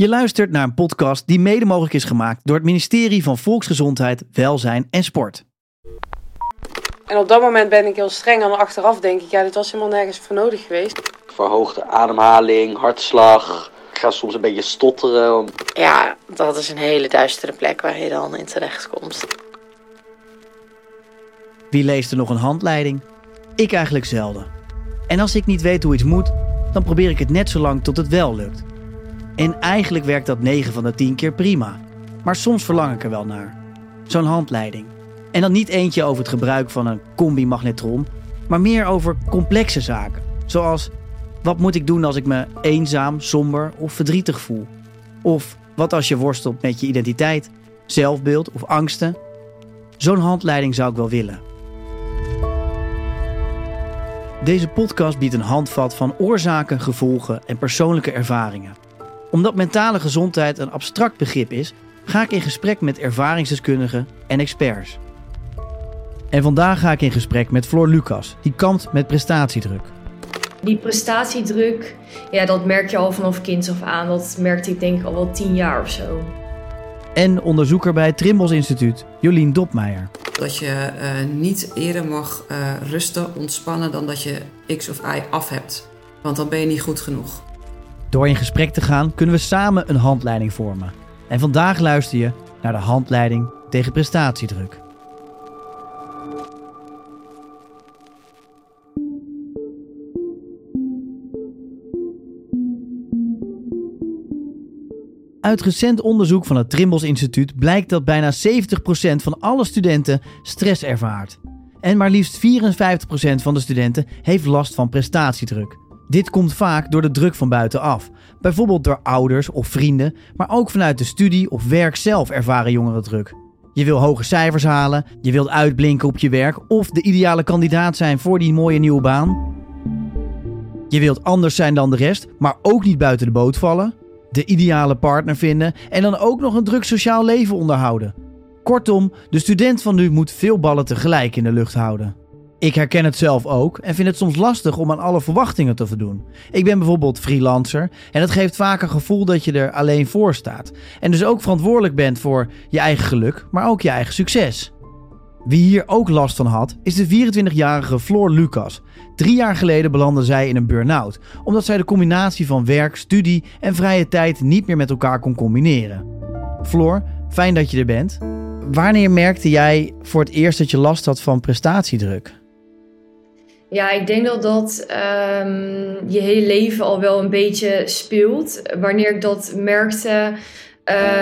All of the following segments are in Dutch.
Je luistert naar een podcast die mede mogelijk is gemaakt door het ministerie van Volksgezondheid, Welzijn en Sport. En op dat moment ben ik heel streng en achteraf denk ik, ja, dit was helemaal nergens voor nodig geweest. Verhoogde ademhaling, hartslag. Ik ga soms een beetje stotteren. Ja, dat is een hele duistere plek waar je dan in terecht komt. Wie leest er nog een handleiding? Ik eigenlijk zelden. En als ik niet weet hoe iets moet, dan probeer ik het net zo lang tot het wel lukt. En eigenlijk werkt dat 9 van de 10 keer prima. Maar soms verlang ik er wel naar. Zo'n handleiding. En dan niet eentje over het gebruik van een combi-magnetron, maar meer over complexe zaken. Zoals wat moet ik doen als ik me eenzaam, somber of verdrietig voel? Of wat als je worstelt met je identiteit, zelfbeeld of angsten? Zo'n handleiding zou ik wel willen. Deze podcast biedt een handvat van oorzaken, gevolgen en persoonlijke ervaringen. Omdat mentale gezondheid een abstract begrip is, ga ik in gesprek met ervaringsdeskundigen en experts. En vandaag ga ik in gesprek met Floor Lucas, die kampt met prestatiedruk. Die prestatiedruk, ja, dat merk je al vanaf kinds af aan. Dat merkte ik denk ik al wel tien jaar of zo. En onderzoeker bij het Trimbos Instituut, Jolien Dopmeijer. Dat je uh, niet eerder mag uh, rusten, ontspannen dan dat je X of Y af hebt. Want dan ben je niet goed genoeg. Door in gesprek te gaan kunnen we samen een handleiding vormen. En vandaag luister je naar de handleiding tegen prestatiedruk. Uit recent onderzoek van het Trimbos Instituut blijkt dat bijna 70% van alle studenten stress ervaart. En maar liefst 54% van de studenten heeft last van prestatiedruk. Dit komt vaak door de druk van buitenaf. Bijvoorbeeld door ouders of vrienden, maar ook vanuit de studie of werk zelf ervaren jongeren druk. Je wil hoge cijfers halen, je wilt uitblinken op je werk of de ideale kandidaat zijn voor die mooie nieuwe baan. Je wilt anders zijn dan de rest, maar ook niet buiten de boot vallen de ideale partner vinden en dan ook nog een druk sociaal leven onderhouden. Kortom, de student van nu moet veel ballen tegelijk in de lucht houden. Ik herken het zelf ook en vind het soms lastig om aan alle verwachtingen te voldoen. Ik ben bijvoorbeeld freelancer en het geeft vaak een gevoel dat je er alleen voor staat. En dus ook verantwoordelijk bent voor je eigen geluk, maar ook je eigen succes. Wie hier ook last van had, is de 24-jarige Floor Lucas. Drie jaar geleden belandde zij in een burn-out, omdat zij de combinatie van werk, studie en vrije tijd niet meer met elkaar kon combineren. Floor, fijn dat je er bent. Wanneer merkte jij voor het eerst dat je last had van prestatiedruk? Ja, ik denk dat dat um, je hele leven al wel een beetje speelt. Wanneer ik dat merkte,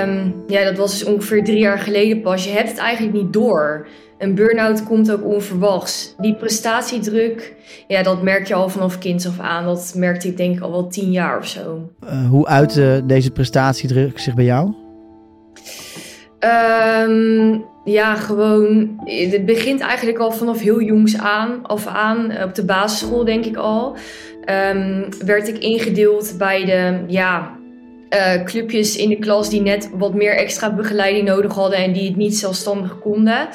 um, ja, dat was dus ongeveer drie jaar geleden pas. Je hebt het eigenlijk niet door. Een burn-out komt ook onverwachts. Die prestatiedruk, ja, dat merk je al vanaf kinds af aan. Dat merkte ik denk ik al wel tien jaar of zo. Uh, hoe uitte deze prestatiedruk zich bij jou? Um, ja, gewoon. Het begint eigenlijk al vanaf heel jongs aan, af aan. Op de basisschool denk ik al. Um, werd ik ingedeeld bij de ja, uh, clubjes in de klas die net wat meer extra begeleiding nodig hadden en die het niet zelfstandig konden.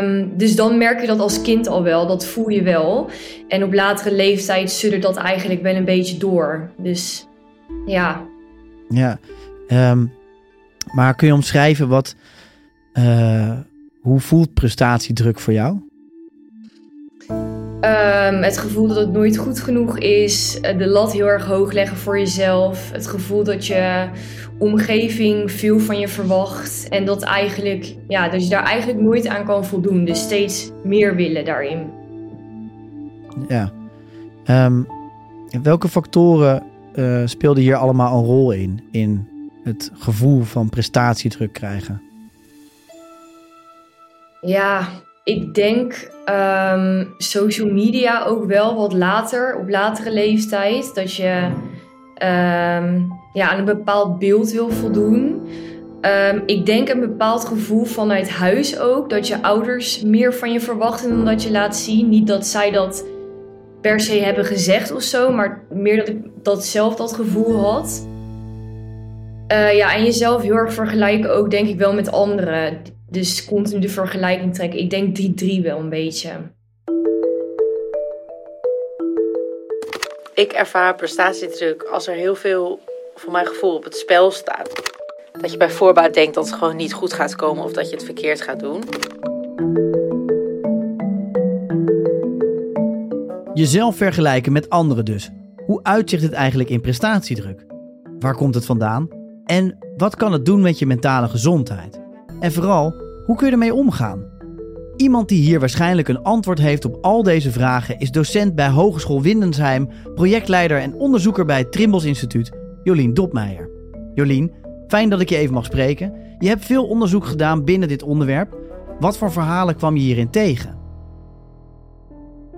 Um, dus dan merk je dat als kind al wel, dat voel je wel. En op latere leeftijd suddert dat eigenlijk wel een beetje door. Dus ja. Ja, um, maar kun je omschrijven wat, uh, hoe voelt prestatiedruk voor jou? Um, het gevoel dat het nooit goed genoeg is, de lat heel erg hoog leggen voor jezelf, het gevoel dat je omgeving veel van je verwacht en dat eigenlijk, ja, dat je daar eigenlijk nooit aan kan voldoen. Dus steeds meer willen daarin. Ja. Um, welke factoren uh, speelden hier allemaal een rol in, in het gevoel van prestatiedruk krijgen? Ja, ik denk um, social media ook wel wat later, op latere leeftijd. Dat je um, ja, aan een bepaald beeld wil voldoen. Um, ik denk een bepaald gevoel vanuit huis ook. Dat je ouders meer van je verwachten dan dat je laat zien. Niet dat zij dat per se hebben gezegd of zo, maar meer dat ik dat zelf dat gevoel had. Uh, ja, en jezelf heel erg vergelijken ook, denk ik wel met anderen. Dus continu de vergelijking trekken. Ik denk 3-3 wel een beetje. Ik ervaar prestatiedruk als er heel veel voor mijn gevoel op het spel staat. Dat je bij voorbaat denkt dat het gewoon niet goed gaat komen of dat je het verkeerd gaat doen. Jezelf vergelijken met anderen dus. Hoe uitzicht het eigenlijk in prestatiedruk? Waar komt het vandaan? En wat kan het doen met je mentale gezondheid? En vooral, hoe kun je ermee omgaan? Iemand die hier waarschijnlijk een antwoord heeft op al deze vragen is docent bij Hogeschool Windensheim, projectleider en onderzoeker bij het Trimbos Instituut, Jolien Dopmeijer. Jolien, fijn dat ik je even mag spreken. Je hebt veel onderzoek gedaan binnen dit onderwerp. Wat voor verhalen kwam je hierin tegen?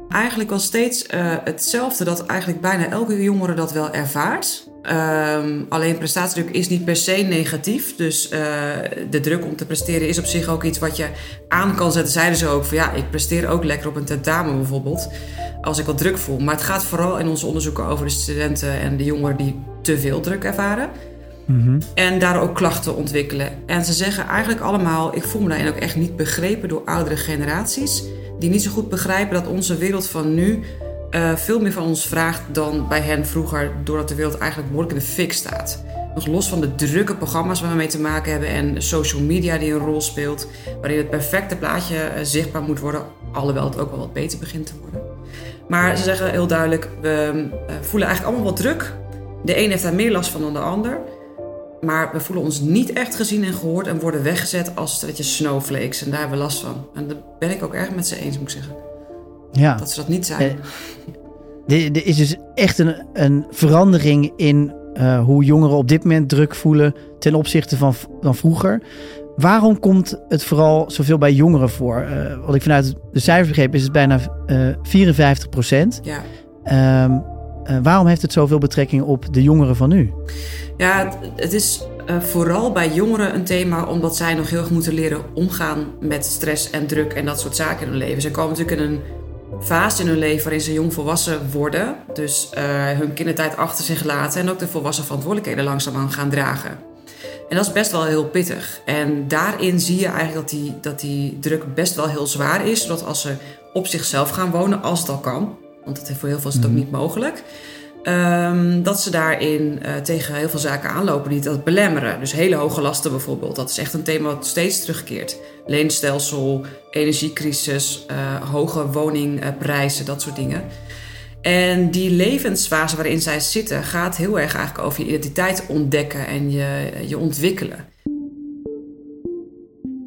Eigenlijk wel steeds uh, hetzelfde, dat eigenlijk bijna elke jongere dat wel ervaart. Um, alleen prestatiedruk is niet per se negatief. Dus uh, de druk om te presteren is op zich ook iets wat je aan kan zetten. Zeiden ze ook van ja, ik presteer ook lekker op een tentamen bijvoorbeeld. Als ik wat druk voel. Maar het gaat vooral in onze onderzoeken over de studenten en de jongeren die te veel druk ervaren. -hmm. En daar ook klachten ontwikkelen. En ze zeggen eigenlijk allemaal: ik voel me daarin ook echt niet begrepen door oudere generaties die niet zo goed begrijpen dat onze wereld van nu uh, veel meer van ons vraagt dan bij hen vroeger, doordat de wereld eigenlijk behoorlijk in de fik staat. Nog los van de drukke programma's waar we mee te maken hebben en social media die een rol speelt, waarin het perfecte plaatje uh, zichtbaar moet worden, alhoewel het ook wel wat beter begint te worden. Maar ze zeggen heel duidelijk, we uh, voelen eigenlijk allemaal wat druk. De een heeft daar meer last van dan de ander. Maar we voelen ons niet echt gezien en gehoord en worden weggezet als stelletje snowflakes. En daar hebben we last van. En daar ben ik ook erg met ze eens, moet ik zeggen. Ja. Dat ze dat niet zijn. Eh, er is dus echt een, een verandering in uh, hoe jongeren op dit moment druk voelen ten opzichte van, van vroeger. Waarom komt het vooral zoveel bij jongeren voor? Uh, wat ik vanuit de cijfers begreep is het bijna uh, 54 procent. Ja. Um, waarom heeft het zoveel betrekking op de jongeren van nu? Ja, het, is uh, vooral bij jongeren een thema omdat zij nog heel erg moeten leren omgaan met stress en druk en dat soort zaken in hun leven. Ze komen natuurlijk in een fase in hun leven waarin ze jong volwassen worden, dus uh, hun kindertijd achter zich laten en ook de volwassen verantwoordelijkheden langzaamaan gaan dragen. En dat is best wel heel pittig. En daarin zie je eigenlijk dat die, dat die druk best wel heel zwaar is. Zodat als ze op zichzelf gaan wonen, als het al kan, want dat voor heel veel is het ook niet mogelijk. Um, dat ze daarin uh, tegen heel veel zaken aanlopen die dat belemmeren. Dus hele hoge lasten bijvoorbeeld. Dat is echt een thema wat steeds terugkeert. Leenstelsel, energiecrisis, uh, hoge woningprijzen, dat soort dingen. En die levensfase waarin zij zitten gaat heel erg eigenlijk over je identiteit ontdekken en je, je ontwikkelen.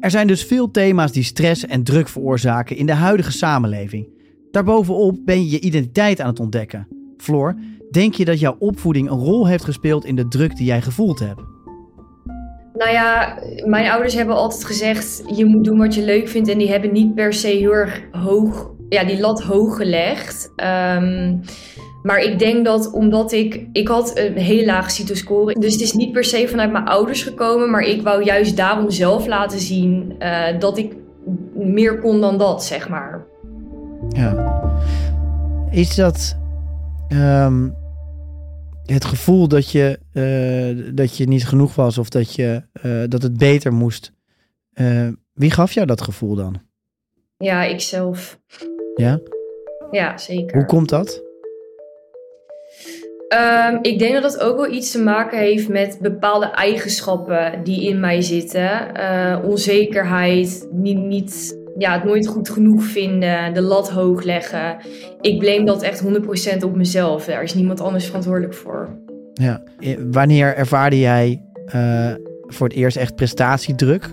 Er zijn dus veel thema's die stress en druk veroorzaken in de huidige samenleving. Daarbovenop ben je je identiteit aan het ontdekken. Floor, denk je dat jouw opvoeding een rol heeft gespeeld in de druk die jij gevoeld hebt? Nou ja, mijn ouders hebben altijd gezegd: je moet doen wat je leuk vindt. En die hebben niet per se heel erg hoog, ja, die lat hoog gelegd. Um, maar ik denk dat omdat ik, ik had een hele lage CITO-score. Dus het is niet per se vanuit mijn ouders gekomen. Maar ik wou juist daarom zelf laten zien uh, dat ik meer kon dan dat, zeg maar. Ja. Is dat um, het gevoel dat je, uh, dat je niet genoeg was of dat, je, uh, dat het beter moest. Uh, wie gaf jou dat gevoel dan? Ja, ikzelf. Ja? Ja, zeker. Hoe komt dat? Um, ik denk dat dat ook wel iets te maken heeft met bepaalde eigenschappen die in mij zitten. onzekerheid, niet, niet ja, het nooit goed genoeg vinden, de lat hoog leggen. Ik blame dat echt 100% op mezelf. Daar is niemand anders verantwoordelijk voor. Ja. Wanneer ervaarde jij uh, voor het eerst echt prestatiedruk?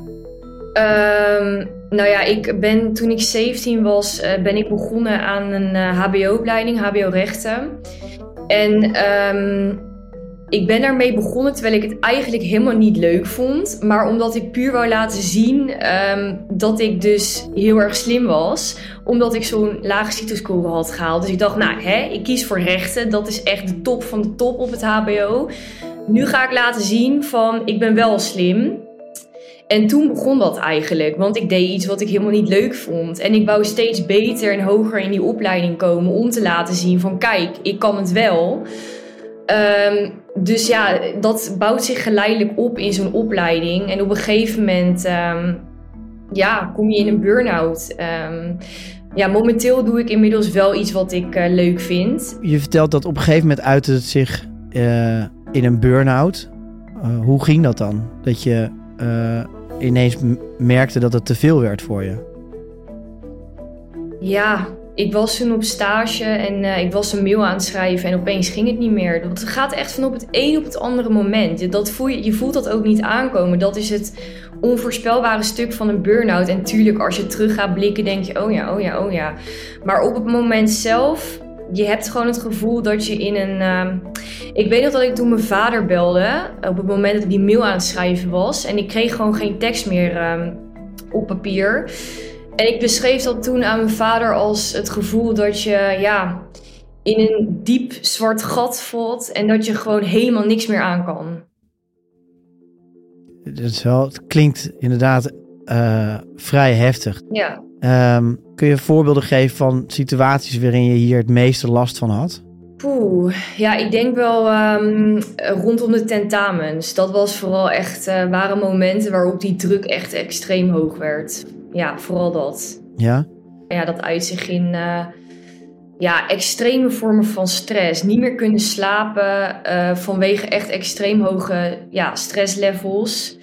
Um, nou ja, ik ben, toen ik 17 was, uh, ben ik begonnen aan een uh, HBO-opleiding, HBO-rechten. En um, ik ben daarmee begonnen terwijl ik het eigenlijk helemaal niet leuk vond. Maar omdat ik puur wou laten zien um, dat ik dus heel erg slim was. Omdat ik zo'n lage CITO-score had gehaald. Dus ik dacht, nou, hè, ik kies voor rechten. Dat is echt de top van de top op het HBO. Nu ga ik laten zien van, ik ben wel slim. En toen begon dat eigenlijk, want ik deed iets wat ik helemaal niet leuk vond. En ik wou steeds beter en hoger in die opleiding komen om te laten zien van kijk, ik kan het wel. Um, dus ja, dat bouwt zich geleidelijk op in zo'n opleiding. En op een gegeven moment um, ja, kom je in een burn-out. Um, ja, momenteel doe ik inmiddels wel iets wat ik uh, leuk vind. Je vertelt dat op een gegeven moment uitte het zich uh, in een burn-out. Eh, hoe ging dat dan? Dat je eh, ineens merkte dat het te veel werd voor je? Ja, ik was toen op stage en eh, ik was een mail aan het schrijven en opeens ging het niet meer. Dat gaat echt van op het een op het andere moment. Dat voel je, je voelt dat ook niet aankomen. Dat is het onvoorspelbare stuk van een burn-out. En tuurlijk, als je terug gaat blikken, denk je, oh ja, oh ja, oh ja. Maar op het moment zelf, je hebt gewoon het gevoel dat je in een... ehm, ik weet nog dat ik toen mijn vader belde, op het moment dat ik die mail aan het schrijven was. En ik kreeg gewoon geen tekst meer ehm, op papier. En ik beschreef dat toen aan mijn vader als het gevoel dat je ja, in een diep zwart gat valt en dat je gewoon helemaal niks meer aan kan. Het, is wel, het klinkt inderdaad eh, vrij heftig. Ja, Ehm, kun je voorbeelden geven van situaties waarin je hier het meeste last van had? Poeh, ja, ik denk wel ehm, rondom de tentamens. Dat was vooral echt, eh, waren momenten waarop die druk echt extreem hoog werd. Ja, vooral dat. Ja? Ja, dat uit zich in eh, ja, extreme vormen van stress. Niet meer kunnen slapen eh, vanwege echt extreem hoge ja, stresslevels.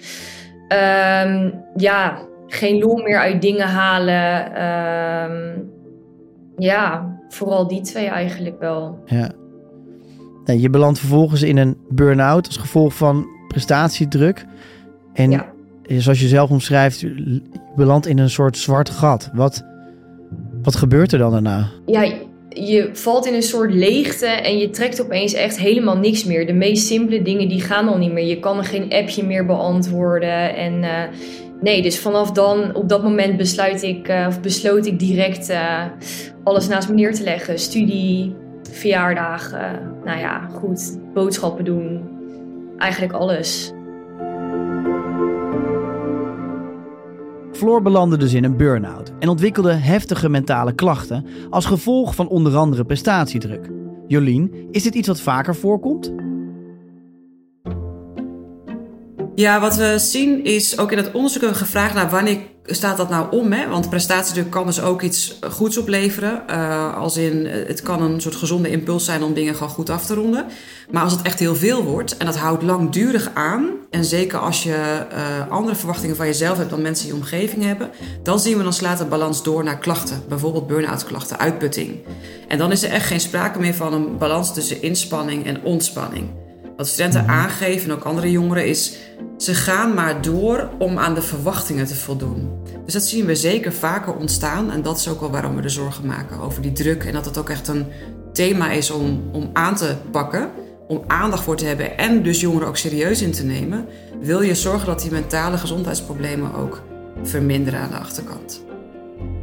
Ehm, ja, geen lol meer uit dingen halen. Ehm, ja, vooral die twee eigenlijk wel. Ja. Je belandt vervolgens in een burn-out als gevolg van prestatiedruk. En Ja. Zoals je zelf omschrijft, je belandt in een soort zwart gat. Wat, wat gebeurt er dan daarna? ja, je valt in een soort leegte en je trekt opeens echt helemaal niks meer. De meest simpele dingen die gaan al niet meer. Je kan geen appje meer beantwoorden. En eh, nee, dus vanaf dan, op dat moment besluit ik, eh, of besloot ik direct eh, alles naast me neer te leggen. Studie, verjaardagen, nou ja, goed, boodschappen doen. Eigenlijk alles. Floor belandde dus in een burn-out en ontwikkelde heftige mentale klachten als gevolg van onder andere prestatiedruk. Jolien, is dit iets wat vaker voorkomt? Ja, wat we zien is ook in het onderzoek hebben we gevraagd naar wanneer staat dat nou om. Hè? Want prestatiedruk kan dus ook iets goeds opleveren. Uh, als in, het kan een soort gezonde impuls zijn om dingen gewoon goed af te ronden. Maar als het echt heel veel wordt en dat houdt langdurig aan. En zeker als je andere verwachtingen van jezelf hebt dan mensen in je omgeving hebben. Dan zien we dan slaat de balans door naar klachten. Bijvoorbeeld burn-out klachten, uitputting. En dan is er echt geen sprake meer van een balans tussen inspanning en ontspanning. Wat studenten aangeven en ook andere jongeren is... ze gaan maar door om aan de verwachtingen te voldoen. Dus dat zien we zeker vaker ontstaan. En dat is ook wel waarom we er zorgen maken over die druk. En dat het ook echt een thema is om, om aan te pakken. Om aandacht voor te hebben en dus jongeren ook serieus in te nemen. Wil je zorgen dat die mentale gezondheidsproblemen ook verminderen aan de achterkant.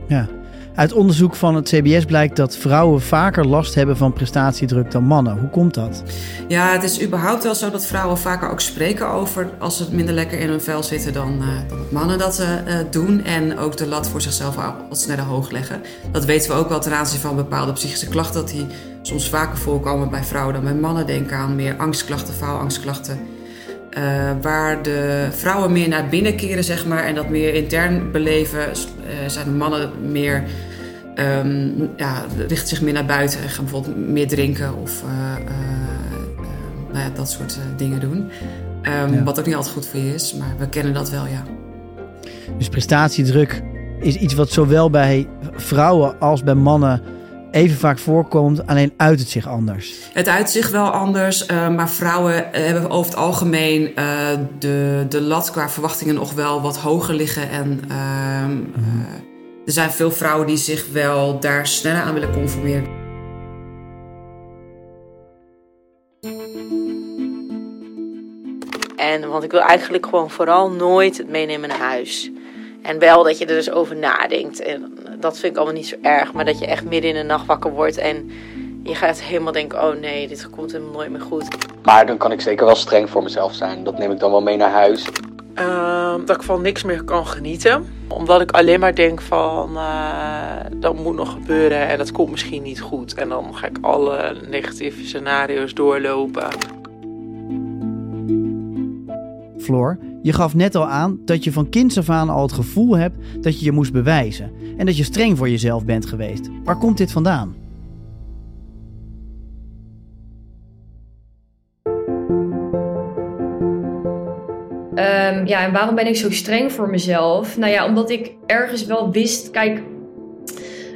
Ja. Uit onderzoek van het CBS blijkt dat vrouwen vaker last hebben van prestatiedruk dan mannen. Hoe komt dat? Ja, het is überhaupt wel zo dat vrouwen vaker ook spreken over als ze minder lekker in hun vel zitten dan, uh, mannen dat uh, doen. En ook de lat voor zichzelf wat sneller hoog leggen. Dat weten we ook wel ten aanzien van bepaalde psychische klachten. Dat die soms vaker voorkomen bij vrouwen dan bij mannen. Denk aan meer angstklachten, faalangstklachten. Uh, waar de vrouwen meer naar binnen keren, zeg maar, en dat meer intern beleven, uh, zijn de mannen meer, um, ja, richten zich meer naar buiten en gaan bijvoorbeeld meer drinken of uh, nou ja, dat soort dingen doen. Um, ja. Wat ook niet altijd goed voor je is, maar we kennen dat wel, ja. Dus prestatiedruk is iets wat zowel bij vrouwen als bij mannen even vaak voorkomt, alleen uit het zich anders. Het uit zich wel anders, uh, maar vrouwen hebben over het algemeen uh, de, de lat qua verwachtingen nog wel wat hoger liggen. En uh, mm. er zijn veel vrouwen die zich wel daar sneller aan willen conformeren. En want ik wil eigenlijk gewoon vooral nooit het meenemen naar huis. En wel dat je er dus over nadenkt. En dat vind ik allemaal niet zo erg. Maar dat je echt midden in de nacht wakker wordt en je gaat helemaal denken: oh nee, dit komt helemaal nooit meer goed. Maar dan kan ik zeker wel streng voor mezelf zijn. Dat neem ik dan wel mee naar huis. Uh, dat ik van niks meer kan genieten. Omdat ik alleen maar denk van uh, dat moet nog gebeuren en dat komt misschien niet goed. En dan ga ik alle negatieve scenario's doorlopen. Floor, je gaf net al aan dat je van kinds af aan al het gevoel hebt dat je je moest bewijzen en dat je streng voor jezelf bent geweest. Waar komt dit vandaan? Ehm, ja, en waarom ben ik zo streng voor mezelf? Nou ja, omdat ik ergens wel wist, kijk,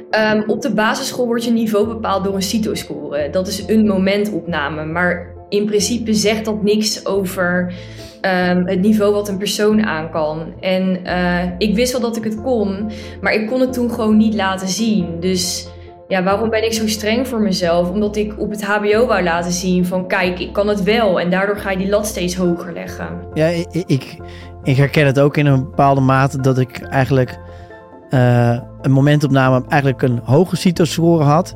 ehm, op de basisschool wordt je niveau bepaald door een CITO-score. Dat is een momentopname, maar in principe zegt dat niks over ehm, het niveau wat een persoon aan kan. En uh, ik wist wel dat ik het kon, maar ik kon het toen gewoon niet laten zien. Dus ja, waarom ben ik zo streng voor mezelf? Omdat ik op het HBO wou laten zien van kijk, ik kan het wel. En daardoor ga je die lat steeds hoger leggen. Ja, ik, ik, ik herken het ook in een bepaalde mate dat ik eigenlijk uh, een momentopname eigenlijk een hoge CITO-score had.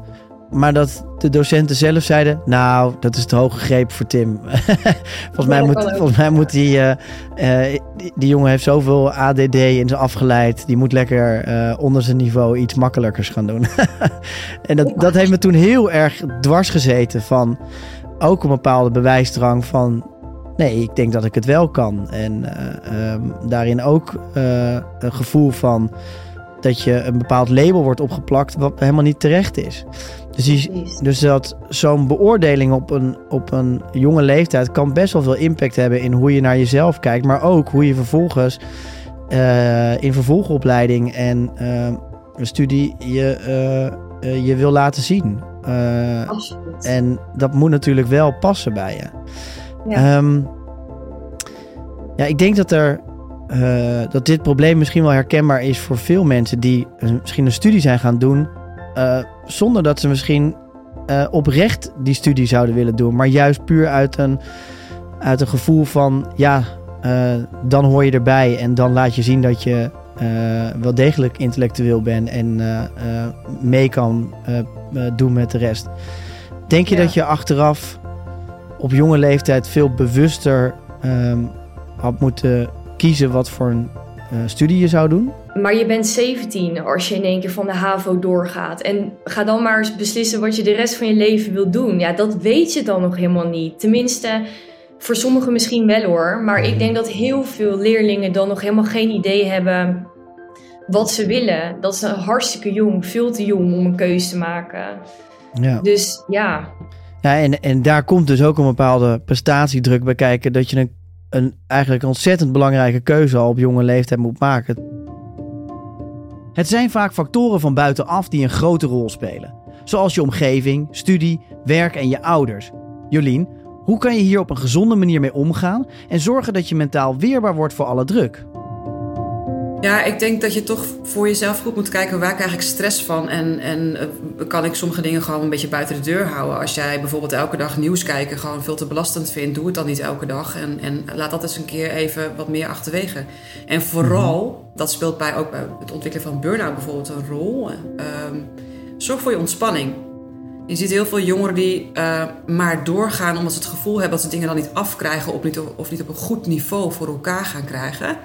Maar dat de docenten zelf zeiden: Nou, dat is te hoog gegrepen voor Tim. volgens, mij moet, volgens mij moet die, uh, uh, die, die, jongen heeft zoveel ADD in zijn afgeleid. Die moet lekker uh, onder zijn niveau iets makkelijkers gaan doen. en dat, dat heeft me toen heel erg dwars gezeten. Van ook een bepaalde bewijsdrang van. Nee, ik denk dat ik het wel kan. En um, daarin ook een gevoel van dat je een bepaald label wordt opgeplakt wat helemaal niet terecht is. Dus, die, dus dat zo'n beoordeling op een, op een jonge leeftijd kan best wel veel impact hebben in hoe je naar jezelf kijkt, maar ook hoe je vervolgens uh, in vervolgopleiding en uh, studie je, uh, je wil laten zien. en dat moet natuurlijk wel passen bij je. Ja, um, ja ik denk dat er uh, dat dit probleem misschien wel herkenbaar is voor veel mensen die misschien een studie zijn gaan doen. Uh, zonder dat ze misschien uh, oprecht die studie zouden willen doen. Maar juist puur uit een, uit een gevoel van ja, dan hoor je erbij. En dan laat je zien dat je wel degelijk intellectueel bent en mee kan doen met de rest. Denk je ja. dat je achteraf op jonge leeftijd veel bewuster um, had moeten kiezen wat voor een uh, studie je zou doen. Maar je bent 17 als je in één keer van de HAVO doorgaat. En ga dan maar eens beslissen wat je de rest van je leven wil doen. Ja, dat weet je dan nog helemaal niet. Tenminste, voor sommigen misschien wel hoor. Maar ik denk dat heel veel leerlingen dan nog helemaal geen idee hebben wat ze willen. Dat ze hartstikke jong, veel te jong om een keuze te maken. Ja. Dus ja. Ja, en, en daar komt dus ook een bepaalde prestatiedruk bij kijken. Dat je een een eigenlijk ontzettend belangrijke keuze al op jonge leeftijd moet maken. Het zijn vaak factoren van buitenaf die een grote rol spelen. Zoals je omgeving, studie, werk en je ouders. Jolien, hoe kan je hier op een gezonde manier mee omgaan en zorgen dat je mentaal weerbaar wordt voor alle druk? Ja, ik denk dat je toch voor jezelf goed moet kijken waar krijg ik stress van. En, en uh, kan ik sommige dingen gewoon een beetje buiten de deur houden. Als jij bijvoorbeeld elke dag nieuws kijken gewoon veel te belastend vindt, doe het dan niet elke dag. En, en laat dat eens een keer even wat meer achterwege. En vooral, mhm. dat speelt bij ook bij het ontwikkelen van burn-out bijvoorbeeld een rol. Um, zorg voor je ontspanning. Je ziet heel veel jongeren die uh, maar doorgaan omdat ze het gevoel hebben dat ze dingen dan niet afkrijgen of niet, of niet op een goed niveau voor elkaar gaan krijgen.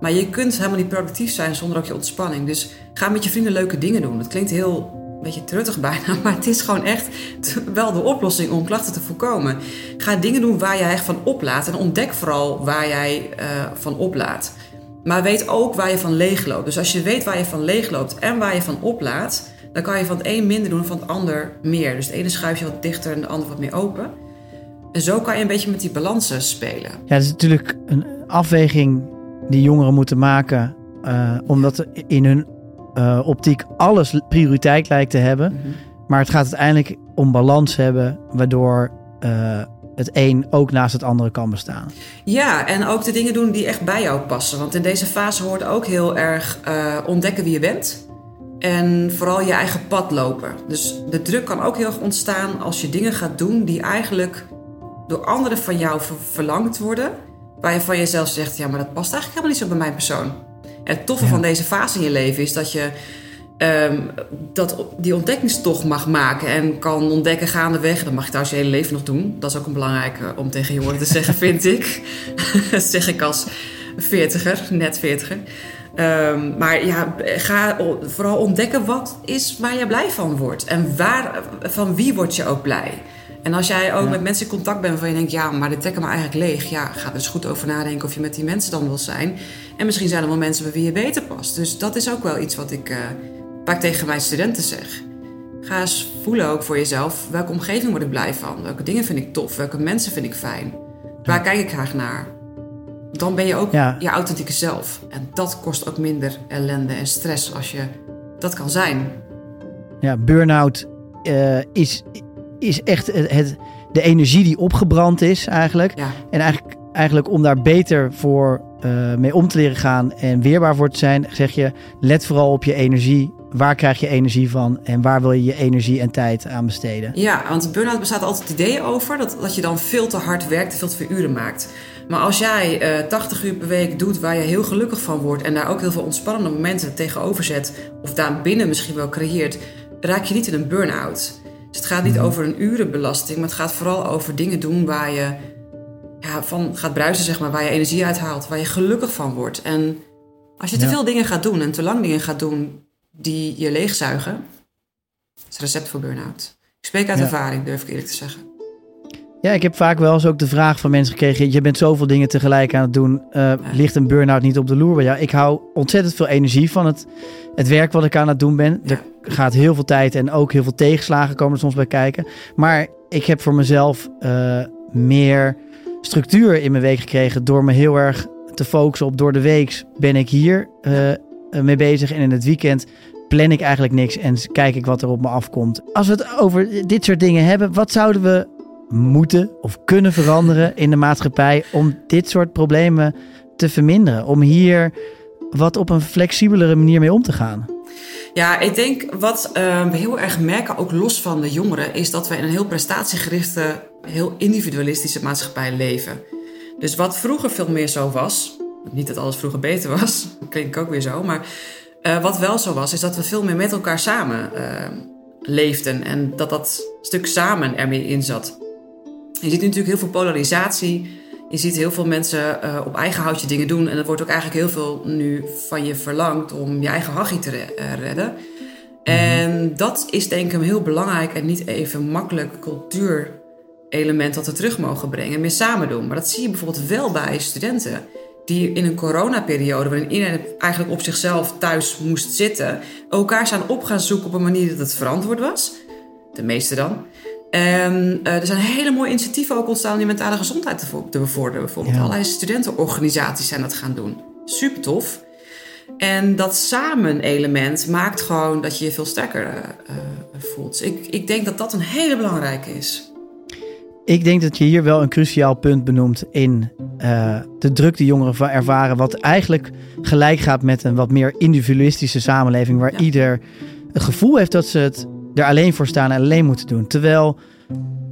Maar je kunt helemaal niet productief zijn zonder ook je ontspanning. Dus ga met je vrienden leuke dingen doen. Dat klinkt heel een beetje truttig bijna, maar het is gewoon echt wel de oplossing om klachten te voorkomen. Ga dingen doen waar jij echt van oplaat en ontdek vooral waar jij uh, van oplaat. Maar weet ook waar je van leegloopt. Dus als je weet waar je van leegloopt en waar je van oplaat, dan kan je van het een minder doen, van het ander meer. Dus het ene schuif je wat dichter en de ander wat meer open. En zo kan je een beetje met die balansen spelen. Ja, dat is natuurlijk een afweging die jongeren moeten maken. Uh, omdat in hun uh, optiek alles prioriteit lijkt te hebben. Mm -hmm. Maar het gaat uiteindelijk om balans hebben, waardoor uh, het een ook naast het andere kan bestaan. Ja, en ook de dingen doen die echt bij jou passen. Want in deze fase hoort ook heel erg ontdekken wie je bent. En vooral je eigen pad lopen. Dus de druk kan ook heel erg ontstaan als je dingen gaat doen die eigenlijk door anderen van jou verlangd worden. Waar je van jezelf zegt, ja, maar dat past eigenlijk helemaal niet zo bij mijn persoon. En het toffe ja. van deze fase in je leven is dat je um, dat, die ontdekkingstocht mag maken en kan ontdekken gaandeweg. Dat mag je trouwens je hele leven nog doen. Dat is ook een belangrijke om tegen jongeren te zeggen, vind ik. dat zeg ik als veertiger, net veertiger. Um, maar ja, ga vooral ontdekken wat is waar je blij van wordt. En waar, van wie word je ook blij. En als jij ook ja. met mensen in contact bent waarvan je denkt, ja, maar dit trekken me eigenlijk leeg. Ja, ga er eens goed over nadenken of je met die mensen dan wil zijn. En misschien zijn er wel mensen bij wie je beter past. Dus dat is ook wel iets wat ik, uh, waar ik tegen mijn studenten zeg. Ga eens voelen ook voor jezelf, welke omgeving word ik blij van? Welke dingen vind ik tof? Welke mensen vind ik fijn? Waar kijk ik graag naar? Dan ben je ook Ja. je authentieke zelf. En dat kost ook minder ellende en stress als je dat kan zijn. Ja, burn-out eh, is, is echt het, het- de energie die opgebrand is eigenlijk. Ja. En eigenlijk, eigenlijk om daar beter voor eh, mee om te leren gaan en weerbaar voor te zijn, zeg je, let vooral op je energie. Waar krijg je energie van en waar wil je je energie en tijd aan besteden? Ja, want burn-out bestaat altijd het idee over dat, dat je dan veel te hard werkt veel te veel uren maakt. Maar als jij eh 80 uur per week doet waar je heel gelukkig van wordt en daar ook heel veel ontspannende momenten tegenover zet, of daar binnen misschien wel creëert, raak je niet in een burn-out. Dus het gaat niet over een urenbelasting, maar het gaat vooral over dingen doen waar je ja, van gaat bruisen, zeg maar, waar je energie uit haalt, waar je gelukkig van wordt. En als je te Ja. veel dingen gaat doen en te lang dingen gaat doen die je leegzuigen, is het recept voor burn-out. Ik spreek uit Ja. ervaring, durf ik eerlijk te zeggen. Ja, ik heb vaak wel eens ook de vraag van mensen gekregen: je bent zoveel dingen tegelijk aan het doen. eh, ligt een burn-out niet op de loer? bij jou? ik hou ontzettend veel energie van het, het werk wat ik aan het doen ben. Ja. Er gaat heel veel tijd en ook heel veel tegenslagen komen er soms bij kijken. Maar ik heb voor mezelf eh, meer structuur in mijn week gekregen door me heel erg te focussen op door de week ben ik hier eh, mee bezig en in het weekend plan ik eigenlijk niks en kijk ik wat er op me afkomt. Als we het over dit soort dingen hebben, wat zouden we moeten of kunnen veranderen in de maatschappij om dit soort problemen te verminderen? Om hier wat op een flexibelere manier mee om te gaan? Ja, ik denk wat eh, we heel erg merken, ook los van de jongeren, is dat we in een heel prestatiegerichte, heel individualistische maatschappij leven. Dus wat vroeger veel meer zo was, niet dat alles vroeger beter was, klinkt ook weer zo, maar eh, wat wel zo was, is dat we veel meer met elkaar samen eh, leefden en dat dat stuk samen er meer in zat. Je ziet nu natuurlijk heel veel polarisatie. Je ziet heel veel mensen eh, op eigen houtje dingen doen. En er wordt ook eigenlijk heel veel nu van je verlangd om je eigen hachie te re- eh, redden. En dat is denk ik een heel belangrijk en niet even makkelijk cultuurelement dat we terug mogen brengen. Meer samen doen. Maar dat zie je bijvoorbeeld wel bij studenten. Die in een coronaperiode, waarin iedereen eigenlijk op zichzelf thuis moest zitten, elkaar zijn op gaan zoeken op een manier dat het verantwoord was. De meeste dan. En eh, er zijn hele mooie initiatieven ook ontstaan om die mentale gezondheid te, vo- te bevorderen. Bijvoorbeeld Ja. allerlei studentenorganisaties zijn dat gaan doen. Super tof. En dat samen element maakt gewoon dat je je veel sterker eh, eh, voelt. Dus ik, ik denk dat dat een hele belangrijke is. Ik denk dat je hier wel een cruciaal punt benoemt in de druk die jongeren va- ervaren. Wat eigenlijk gelijk gaat met een wat meer individualistische samenleving. Waar Ja. ieder het gevoel heeft dat ze het er alleen voor staan en alleen moeten doen. Terwijl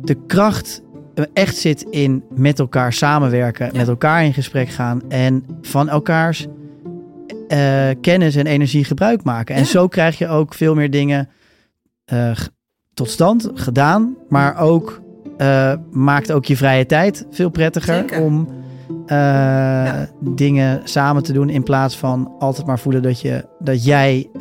de kracht echt zit in met elkaar samenwerken, Ja. met elkaar in gesprek gaan en van elkaars eh, kennis en energie gebruik maken. En Ja. zo krijg je ook veel meer dingen eh, tot stand gedaan, maar ook eh, maakt ook je vrije tijd veel prettiger Zeker. om eh, dingen samen te doen in plaats van altijd maar voelen dat, je, dat jij eh,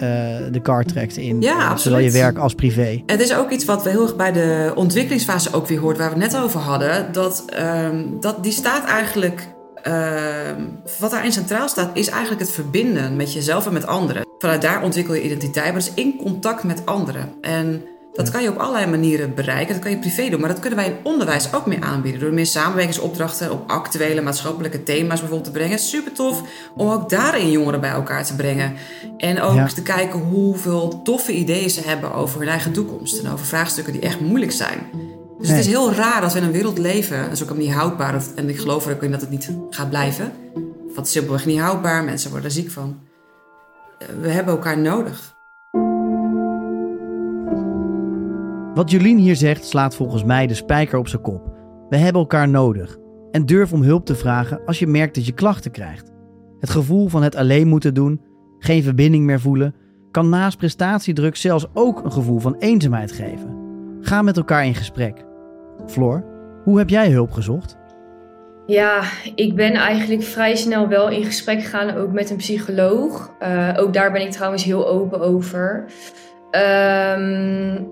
de kar trekt in Ja, eh, zowel je werk als privé. Het is ook iets wat we heel erg bij de ontwikkelingsfase ook weer hoort, waar we het net over hadden. Dat, ehm, dat die staat eigenlijk. ehm, wat daarin centraal staat, is eigenlijk het verbinden met jezelf en met anderen. Vanuit daar ontwikkel je identiteit, maar dat is in contact met anderen. En dat kan je op allerlei manieren bereiken. Dat kan je privé doen, maar dat kunnen wij in onderwijs ook meer aanbieden. Door meer samenwerkingsopdrachten op actuele maatschappelijke thema's bijvoorbeeld te brengen. Super tof om ook daarin jongeren bij elkaar te brengen. En ook Ja. te kijken hoeveel toffe ideeën ze hebben over hun eigen toekomst. En over vraagstukken die echt moeilijk zijn. Dus het is heel raar dat we in een wereld leven. Dat is ook niet houdbaar. En ik geloof er ook in dat het niet gaat blijven. Het is simpelweg niet houdbaar. Mensen worden er ziek van. Eh, We hebben elkaar nodig. Wat Jolien hier zegt slaat volgens mij de spijker op zijn kop. We hebben elkaar nodig. En durf om hulp te vragen als je merkt dat je klachten krijgt. Het gevoel van het alleen moeten doen, geen verbinding meer voelen, kan naast prestatiedruk zelfs ook een gevoel van eenzaamheid geven. Ga met elkaar in gesprek. Floor, hoe heb jij hulp gezocht? Ja, ik ben eigenlijk vrij snel wel in gesprek gegaan, ook met een psycholoog. Eh, ook daar ben ik trouwens heel open over. Ehm,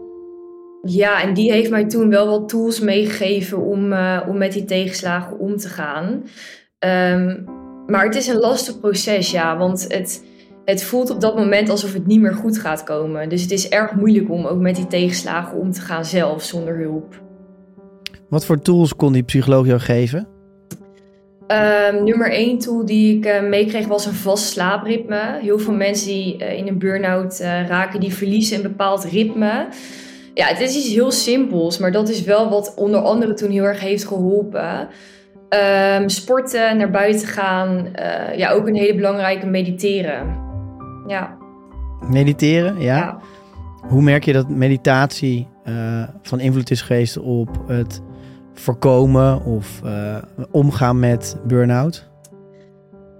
ja, en die heeft mij toen wel wat tools meegegeven om, eh, om met die tegenslagen om te gaan. Ehm, maar het is een lastig proces, ja, want het, het voelt op dat moment alsof het niet meer goed gaat komen. Dus het is erg moeilijk om ook met die tegenslagen om te gaan zelf, zonder hulp. Wat voor tools kon die psycholoog jou geven? Ehm, nummer één tool die ik uh, meekreeg was een vast slaapritme. Heel veel mensen die uh, in een burn-out raken, die verliezen een bepaald ritme. Ja, het is iets heel simpels, maar dat is wel wat onder andere toen heel erg heeft geholpen. Um, sporten, naar buiten gaan, ja, ook een hele belangrijke mediteren. Ja. Mediteren, ja. ja. Hoe merk je dat meditatie van invloed is geweest op het voorkomen of uh, omgaan met burn-out?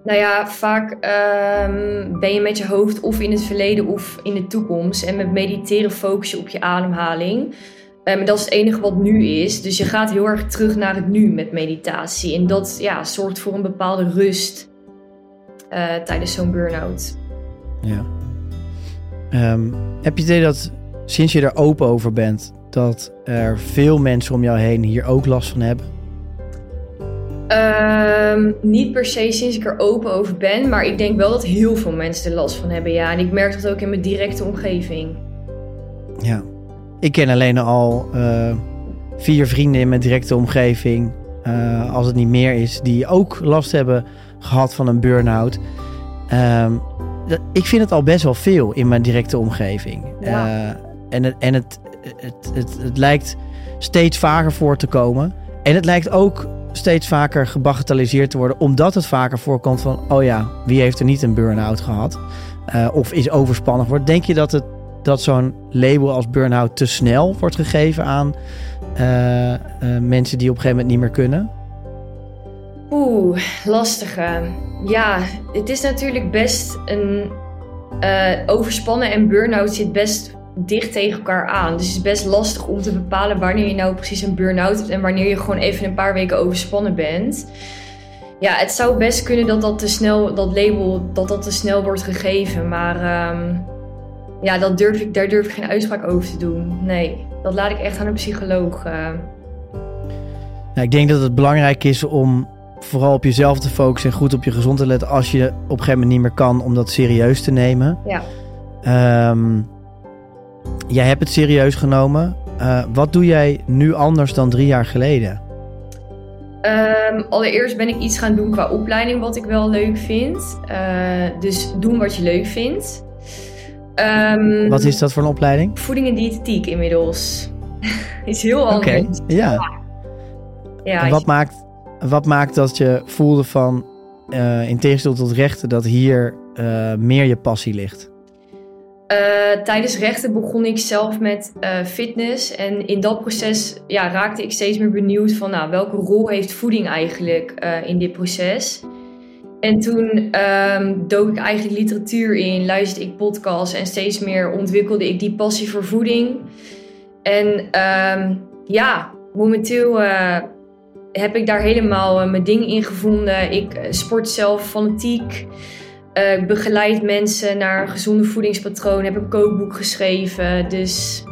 Nou ja, vaak um, ben je met je hoofd of in het verleden of in de toekomst. En met mediteren focus je op je ademhaling. Um, dat is het enige wat nu is. Dus je gaat heel erg terug naar het nu met meditatie. En dat ja, zorgt voor een bepaalde rust uh, tijdens zo'n burn-out. Ja. Um, heb je idee dat sinds je er open over bent, dat er veel mensen om jou heen hier ook last van hebben? Um, niet per se sinds ik er open over ben, maar ik denk wel dat heel veel mensen er last van hebben. Ja, en ik merk dat ook in mijn directe omgeving. Ja, ik ken alleen al uh, vier vrienden in mijn directe omgeving, uh, als het niet meer is, die ook last hebben gehad van een burn-out. Um, ik vind het al best wel veel in mijn directe omgeving. Ja. Uh, en het, en het, het, het, het lijkt steeds vaker voor te komen. En het lijkt ook steeds vaker gebagatelliseerd te worden, omdat het vaker voorkomt van, oh ja, wie heeft er niet een burn-out gehad? Uh, of is overspannen wordt. Denk je dat, het, dat zo'n label als burn-out te snel wordt gegeven aan uh, uh, mensen die op een gegeven moment niet meer kunnen? Oeh, lastige. Ja, het is natuurlijk best een. overspannen en burn-out zit best dicht tegen elkaar aan. Dus het is best lastig om te bepalen wanneer je nou precies een burn-out hebt en wanneer je gewoon even een paar weken overspannen bent. Ja, het zou best kunnen dat dat te snel, dat label, dat dat te snel wordt gegeven. Maar um, ja, dat durf ik, daar durf ik geen uitspraak over te doen. Nee, dat laat ik echt aan een psycholoog. Uh. ik denk dat het belangrijk is om vooral op jezelf te focussen en goed op je gezondheid te letten als je op een gegeven moment niet meer kan om dat serieus te nemen. Ja. Um, Jij hebt het serieus genomen. Uh, wat doe jij nu anders dan drie jaar geleden? Um, allereerst ben ik iets gaan doen qua opleiding wat ik wel leuk vind. Uh, dus doen wat je leuk vindt. Um, wat is dat voor een opleiding? Voeding en diëtetiek inmiddels. is heel anders. Oké, ja. ja. En wat, maakt, wat maakt dat je voelde van, uh, in tegenstelling tot rechten, dat hier meer je passie ligt? Uh, tijdens rechten begon ik zelf met uh, fitness. En in dat proces ja, raakte ik steeds meer benieuwd van nou, welke rol heeft voeding eigenlijk uh, in dit proces. En toen um, dook ik eigenlijk literatuur in, luisterde ik podcasts en steeds meer ontwikkelde ik die passie voor voeding. En um, ja, momenteel heb ik daar helemaal mijn ding in gevonden. Ik sport zelf fanatiek. Uh, ik begeleid mensen naar gezonde voedingspatronen, heb een kookboek geschreven. Dus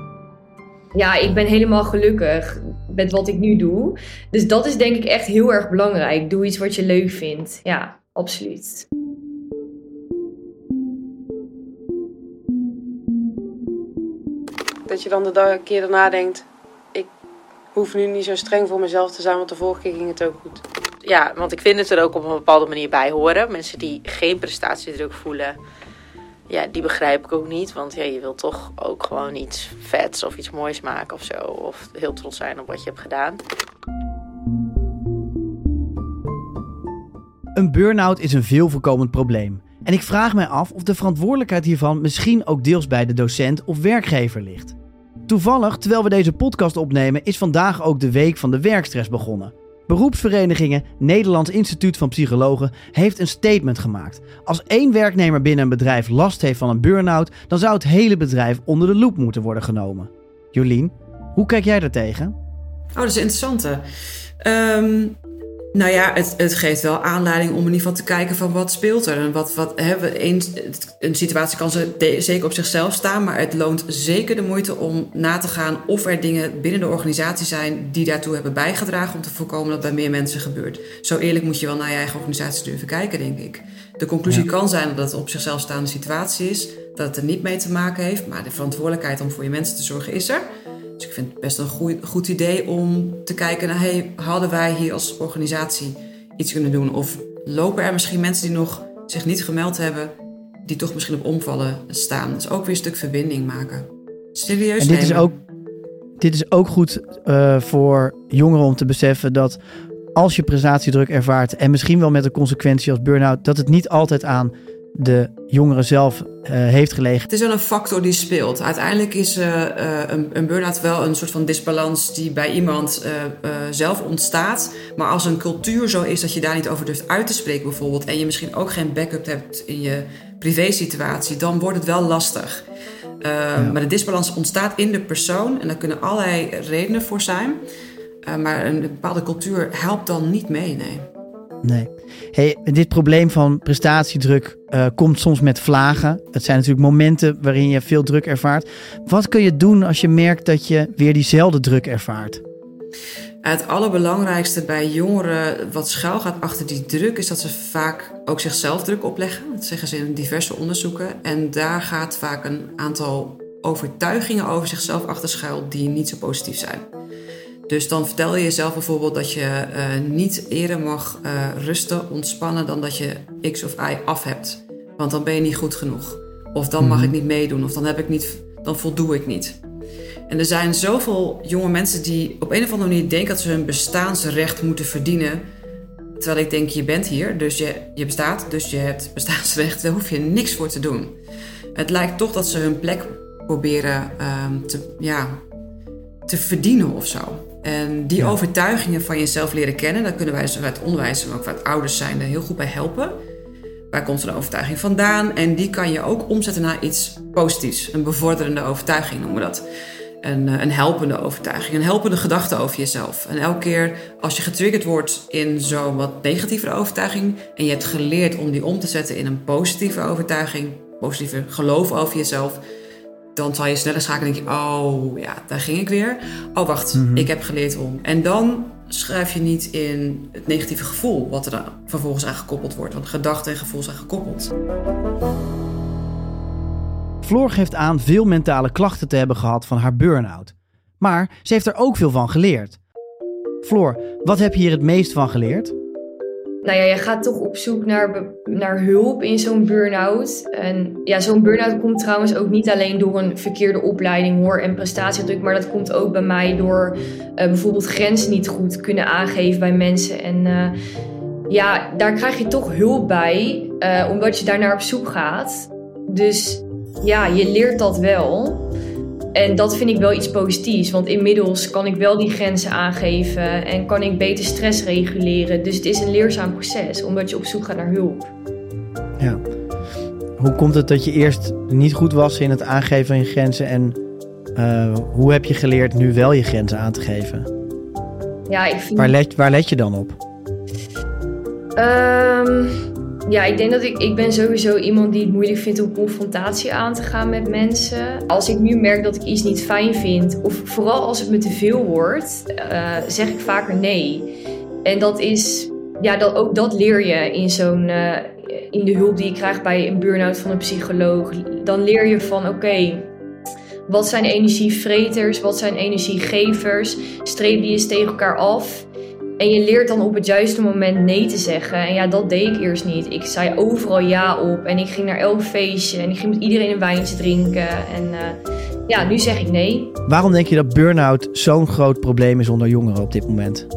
ja, ik ben helemaal gelukkig met wat ik nu doe. Dus dat is denk ik echt heel erg belangrijk. Doe iets wat je leuk vindt. Ja, absoluut. Dat je dan de keer daarna denkt: ik hoef nu niet zo streng voor mezelf te zijn, want de vorige keer ging het ook goed ja, want ik vind het er ook op een bepaalde manier bij horen. Mensen die geen prestatiedruk voelen, ja, die begrijp ik ook niet. Want ja, je wilt toch ook gewoon iets vets of iets moois maken of zo. Of heel trots zijn op wat je hebt gedaan. Een burn-out is een veel voorkomend probleem. En ik vraag mij af of de verantwoordelijkheid hiervan misschien ook deels bij de docent of werkgever ligt. Toevallig, terwijl we deze podcast opnemen, is vandaag ook de week van de werkstress begonnen. Beroepsverenigingen Nederlands Instituut van Psychologen heeft een statement gemaakt. Als één werknemer binnen een bedrijf last heeft van een burn-out, dan zou het hele bedrijf onder de loep moeten worden genomen. Jolien, hoe kijk jij daar tegen? Oh, dat is interessant. Um, nou ja, het, het, geeft wel aanleiding om in ieder geval te kijken van wat speelt er. En wat, wat, hè, een, een situatie kan ze zeker op zichzelf staan, maar het loont zeker de moeite om na te gaan of er dingen binnen de organisatie zijn die daartoe hebben bijgedragen om te voorkomen dat bij meer mensen gebeurt. Zo eerlijk moet je wel naar je eigen organisatie durven kijken, denk ik. De conclusie kan zijn dat het op zichzelf staande situatie is, dat het er niet mee te maken heeft, maar de verantwoordelijkheid om voor je mensen te zorgen is er. Dus ik vind het best een goed, goed idee om te kijken naar, hey, hadden wij hier als organisatie iets kunnen doen? Of lopen er misschien mensen die nog zich niet gemeld hebben, die toch misschien op omvallen staan? Is ook weer een stuk verbinding maken. Serieus En dit is ook, dit is ook goed eh, voor jongeren om te beseffen dat als je prestatiedruk ervaart en misschien wel met een consequentie als burn-out, dat het niet altijd aan de jongeren zelf eh, heeft gelegen. Het is wel een factor die speelt. Uiteindelijk is eh, eh, een, een burn-out wel een soort van disbalans die bij iemand zelf ontstaat. Maar als een cultuur zo is dat je daar niet over durft uit te spreken bijvoorbeeld... en je misschien ook geen backup hebt in je privésituatie, dan wordt het wel lastig. Maar de disbalans ontstaat in de persoon en daar kunnen allerlei redenen voor zijn. Maar een bepaalde cultuur helpt dan niet mee, nee. Nee. Hey, dit probleem van prestatiedruk eh, komt soms met vlagen. Het zijn natuurlijk momenten waarin je veel druk ervaart. Wat kun je doen als je merkt dat je weer diezelfde druk ervaart? Het allerbelangrijkste bij jongeren wat schuil gaat achter die druk is dat ze vaak ook zichzelf druk opleggen. Dat zeggen ze in diverse onderzoeken. En daar gaat vaak een aantal overtuigingen over zichzelf achter schuil die niet zo positief zijn. Dus dan vertel je jezelf bijvoorbeeld dat je eh, niet eerder mag eh, rusten, ontspannen dan dat je X of Y af hebt. Want dan ben je niet goed genoeg. Of dan mag ik niet meedoen. Of dan, heb ik niet, dan voldoe ik niet. En er zijn zoveel jonge mensen die op een of andere manier denken dat ze hun bestaansrecht moeten verdienen. Terwijl ik denk, je bent hier, dus je, je bestaat, dus je hebt bestaansrecht. Daar hoef je niks voor te doen. Het lijkt toch dat ze hun plek proberen ehm, te, ja, te verdienen of zo. En die overtuigingen van jezelf leren kennen, daar kunnen wij zowel uit het onderwijs, maar ook vanuit ouders zijn er heel goed bij helpen. Waar komt zo'n overtuiging vandaan? En die kan je ook omzetten naar iets positiefs. Een bevorderende overtuiging noemen we dat. Een, eh, een helpende overtuiging, een helpende gedachte over jezelf. En elke keer als je getriggerd wordt in zo'n wat negatievere overtuiging... en je hebt geleerd om die om te zetten in een positieve overtuiging... positieve geloof over jezelf... dan zal je sneller schakelen en denk je... oh ja, daar ging ik weer. Oh wacht, ik heb geleerd om. En dan schrijf je niet in het negatieve gevoel... wat er dan vervolgens aan gekoppeld wordt. Want gedachten en gevoel zijn gekoppeld. Floor geeft aan veel mentale klachten te hebben gehad van haar burn-out. Maar ze heeft er ook veel van geleerd. Floor, wat heb je hier het meest van geleerd? Nou ja, je gaat toch op zoek naar, naar hulp in zo'n burn-out. En ja, zo'n burn-out komt trouwens ook niet alleen door een verkeerde opleiding hoor en prestatiedruk. Maar dat komt ook bij mij door eh, bijvoorbeeld grenzen niet goed kunnen aangeven bij mensen. En eh, ja, daar krijg je toch hulp bij, eh, omdat je daar naar op zoek gaat. Dus ja, je leert dat wel. En dat vind ik wel iets positiefs, want inmiddels kan ik wel die grenzen aangeven en kan ik beter stress reguleren. Dus het is een leerzaam proces, omdat je op zoek gaat naar hulp. Ja. Hoe komt het dat je eerst niet goed was in het aangeven van je grenzen en eh, hoe heb je geleerd nu wel je grenzen aan te geven? Ja, ik vind... Waar let, waar let je dan op? Ehm, ja, ik denk dat ik... Ik ben sowieso iemand die het moeilijk vindt om confrontatie aan te gaan met mensen. Als ik nu merk dat ik iets niet fijn vind, of vooral als het me te veel wordt, eh, zeg ik vaker nee. En dat is... Ja, dat, ook dat leer je in zo'n... eh, in de hulp die je krijgt bij een burn-out van een psycholoog. Dan leer je van, oké... Wat zijn energievreters? Wat zijn energiegevers? Streep die eens tegen elkaar af. En je leert dan op het juiste moment nee te zeggen. En ja, dat deed ik eerst niet. Ik zei overal ja op. En ik ging naar elk feestje. En ik ging met iedereen een wijntje drinken. En eh, ja, nu zeg ik nee. Waarom denk je dat burn-out zo'n groot probleem is onder jongeren op dit moment?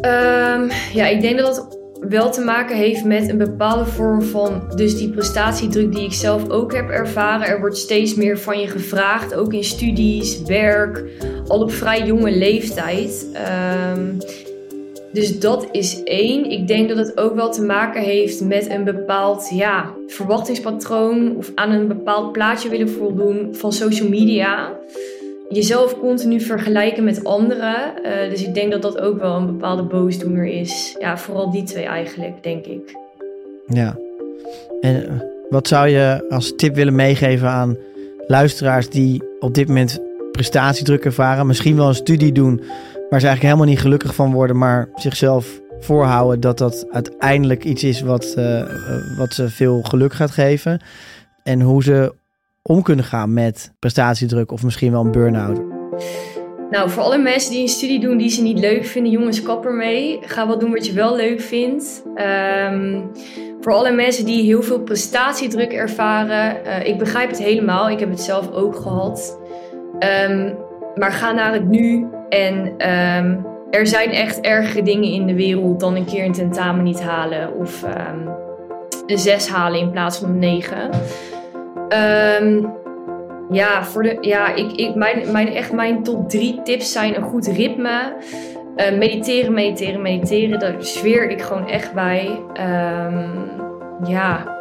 Ehm, ja, ik denk dat het wel te maken heeft met een bepaalde vorm van... dus die prestatiedruk die ik zelf ook heb ervaren. Er wordt steeds meer van je gevraagd. Ook in studies, werk. Al op vrij jonge leeftijd. Ehm, dus dat is één. Ik denk dat het ook wel te maken heeft met een bepaald ja, verwachtingspatroon of aan een bepaald plaatje willen voldoen van social media. Jezelf continu vergelijken met anderen. Eh, dus ik denk dat dat ook wel een bepaalde boosdoener is. Ja, vooral die twee eigenlijk, denk ik. Ja. En eh, wat zou je als tip willen meegeven aan luisteraars die op dit moment prestatiedruk ervaren? Misschien wel een studie doen waar ze eigenlijk helemaal niet gelukkig van worden, maar zichzelf voorhouden dat dat uiteindelijk iets is wat, eh, wat ze veel geluk gaat geven. En hoe ze om kunnen gaan met prestatiedruk of misschien wel een burn-out. Nou, voor alle mensen die een studie doen die ze niet leuk vinden, jongens, kap ermee. Ga wat doen wat je wel leuk vindt. Ehm, voor alle mensen die heel veel prestatiedruk ervaren, uh, ik begrijp het helemaal. Ik heb het zelf ook gehad. Um, maar ga naar het nu en um, er zijn echt ergere dingen in de wereld dan een keer een tentamen niet halen of een 6 halen in plaats van een 9. Um, ja, voor de, ja ik, ik, mijn, mijn, echt mijn top 3 tips zijn een goed ritme. Uh, mediteren, mediteren, mediteren. Daar zweer ik gewoon echt bij. ja.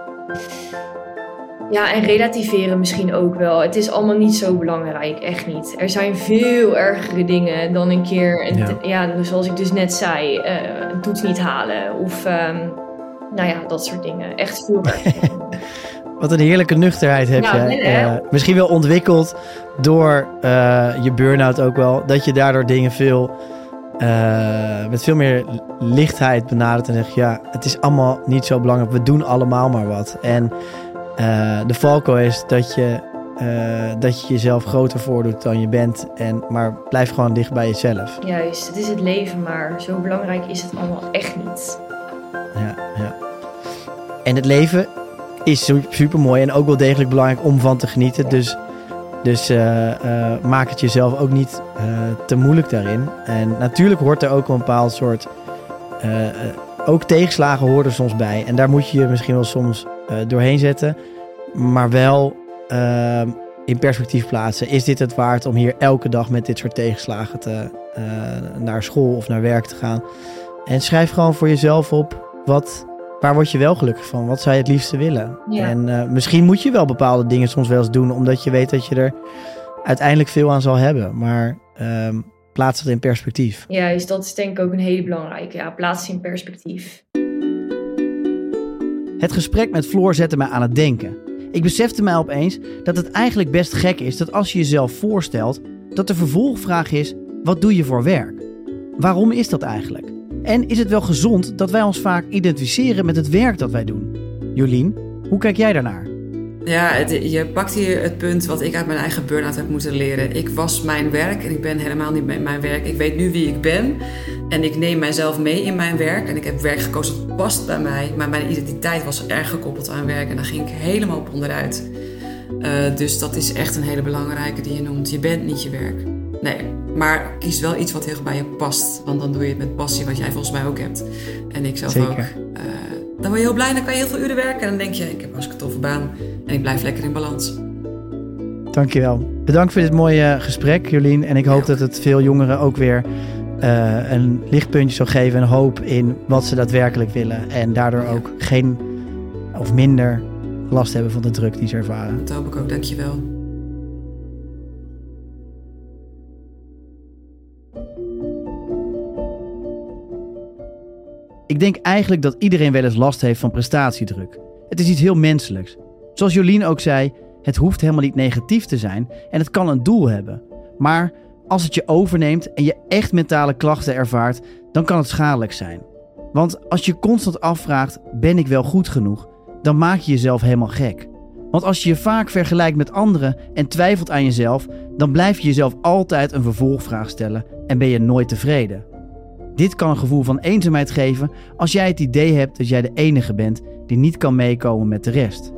Ja, en relativeren misschien ook wel. Het is allemaal niet zo belangrijk, echt niet. Er zijn veel ergere dingen dan een keer, een, ja. ja. zoals ik dus net zei, uh, een toets niet halen. Of, um, nou ja, dat soort dingen. Echt veel Wat een heerlijke nuchterheid heb ja, je. Nee, uh, misschien wel ontwikkeld door uh, je burn-out ook wel. Dat je daardoor dingen veel, met veel meer lichtheid benadert. En zegt, ja, het is allemaal niet zo belangrijk. We doen allemaal maar wat. En... De valko is dat je, dat je jezelf groter voordoet dan je bent. En, maar blijf gewoon dicht bij jezelf. Juist, het is het leven, maar zo belangrijk is het allemaal echt niet. Ja, ja. En het leven is super mooi en ook wel degelijk belangrijk om van te genieten. Dus, dus uh, maak het jezelf ook niet te moeilijk daarin. En natuurlijk hoort er ook een bepaald soort. ook tegenslagen horen er soms bij. En daar moet je je misschien wel soms doorheen zetten. Maar wel in perspectief plaatsen. Is dit het waard om hier elke dag met dit soort tegenslagen te, naar school of naar werk te gaan? En schrijf gewoon voor jezelf op wat, waar word je wel gelukkig van? Wat zou je het liefste willen? Ja. En misschien moet je wel bepaalde dingen soms wel eens doen, omdat je weet dat je er uiteindelijk veel aan zal hebben. Maar ehm, plaats het in perspectief. Juist, dat is denk ik ook een hele belangrijke. Ja, plaats het in perspectief. Het gesprek met Floor zette mij aan het denken. Ik besefte mij opeens dat het eigenlijk best gek is dat als je jezelf voorstelt, dat de vervolgvraag is: wat doe je voor werk? Waarom is dat eigenlijk? En is het wel gezond dat wij ons vaak identificeren met het werk dat wij doen? Jolien, hoe kijk jij daarnaar? Ja, je pakt hier het punt wat ik uit mijn eigen burn-out heb moeten leren. Ik was mijn werk en ik ben helemaal niet mijn werk. Ik weet nu wie ik ben en ik neem mijzelf mee in mijn werk. En ik heb werk gekozen dat past bij mij. Maar mijn identiteit was erg gekoppeld aan werk en daar ging ik helemaal op onderuit. Uh, dus dat is echt een hele belangrijke die je noemt. Je bent niet je werk. Nee, maar kies wel iets heel bij je past. Want dan doe je het met passie, wat jij volgens mij ook hebt. En ik zelf Zeker. ook. Uh, dan word je heel blij, dan kan je heel veel uren werken. En dan denk je, ik heb een hartstikke toffe baan. En ik blijf lekker in balans. Dankjewel. Bedankt voor dit mooie gesprek, Jolien. En ik hoop Ja. dat het veel jongeren ook weer uh, een lichtpuntje zal geven. En hoop in wat ze daadwerkelijk willen. En daardoor Ja. ook geen of minder last hebben van de druk die ze ervaren. Dat hoop ik ook, dankjewel. Ik denk eigenlijk dat iedereen wel eens last heeft van prestatiedruk. Het is iets heel menselijks. Zoals Jolien ook zei, het hoeft helemaal niet negatief te zijn en het kan een doel hebben. Maar als het je overneemt en je echt mentale klachten ervaart, dan kan het schadelijk zijn. Want als je constant afvraagt: ben ik wel goed genoeg? Dan maak je jezelf helemaal gek. Want als je je vaak vergelijkt met anderen en twijfelt aan jezelf, dan blijf je jezelf altijd een vervolgvraag stellen en ben je nooit tevreden. Dit kan een gevoel van eenzaamheid geven als jij het idee hebt dat jij de enige bent die niet kan meekomen met de rest.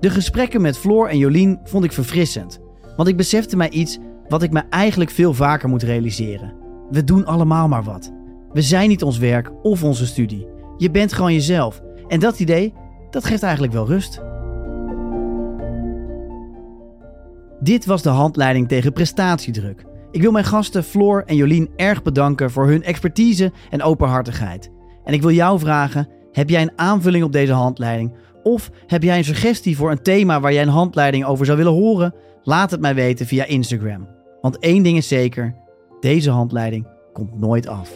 De gesprekken met Floor en Jolien vond ik verfrissend, want ik besefte mij iets wat ik me eigenlijk veel vaker moet realiseren. We doen allemaal maar wat. We zijn niet ons werk of onze studie. Je bent gewoon jezelf. En dat idee, dat geeft eigenlijk wel rust. Dit was de handleiding tegen prestatiedruk. Ik wil mijn gasten Floor en Jolien erg bedanken voor hun expertise en openhartigheid. En ik wil jou vragen: heb jij een aanvulling op deze handleiding? Of heb jij een suggestie voor een thema waar jij een handleiding over zou willen horen? Laat het mij weten via Instagram. Want één ding is zeker: deze handleiding komt nooit af.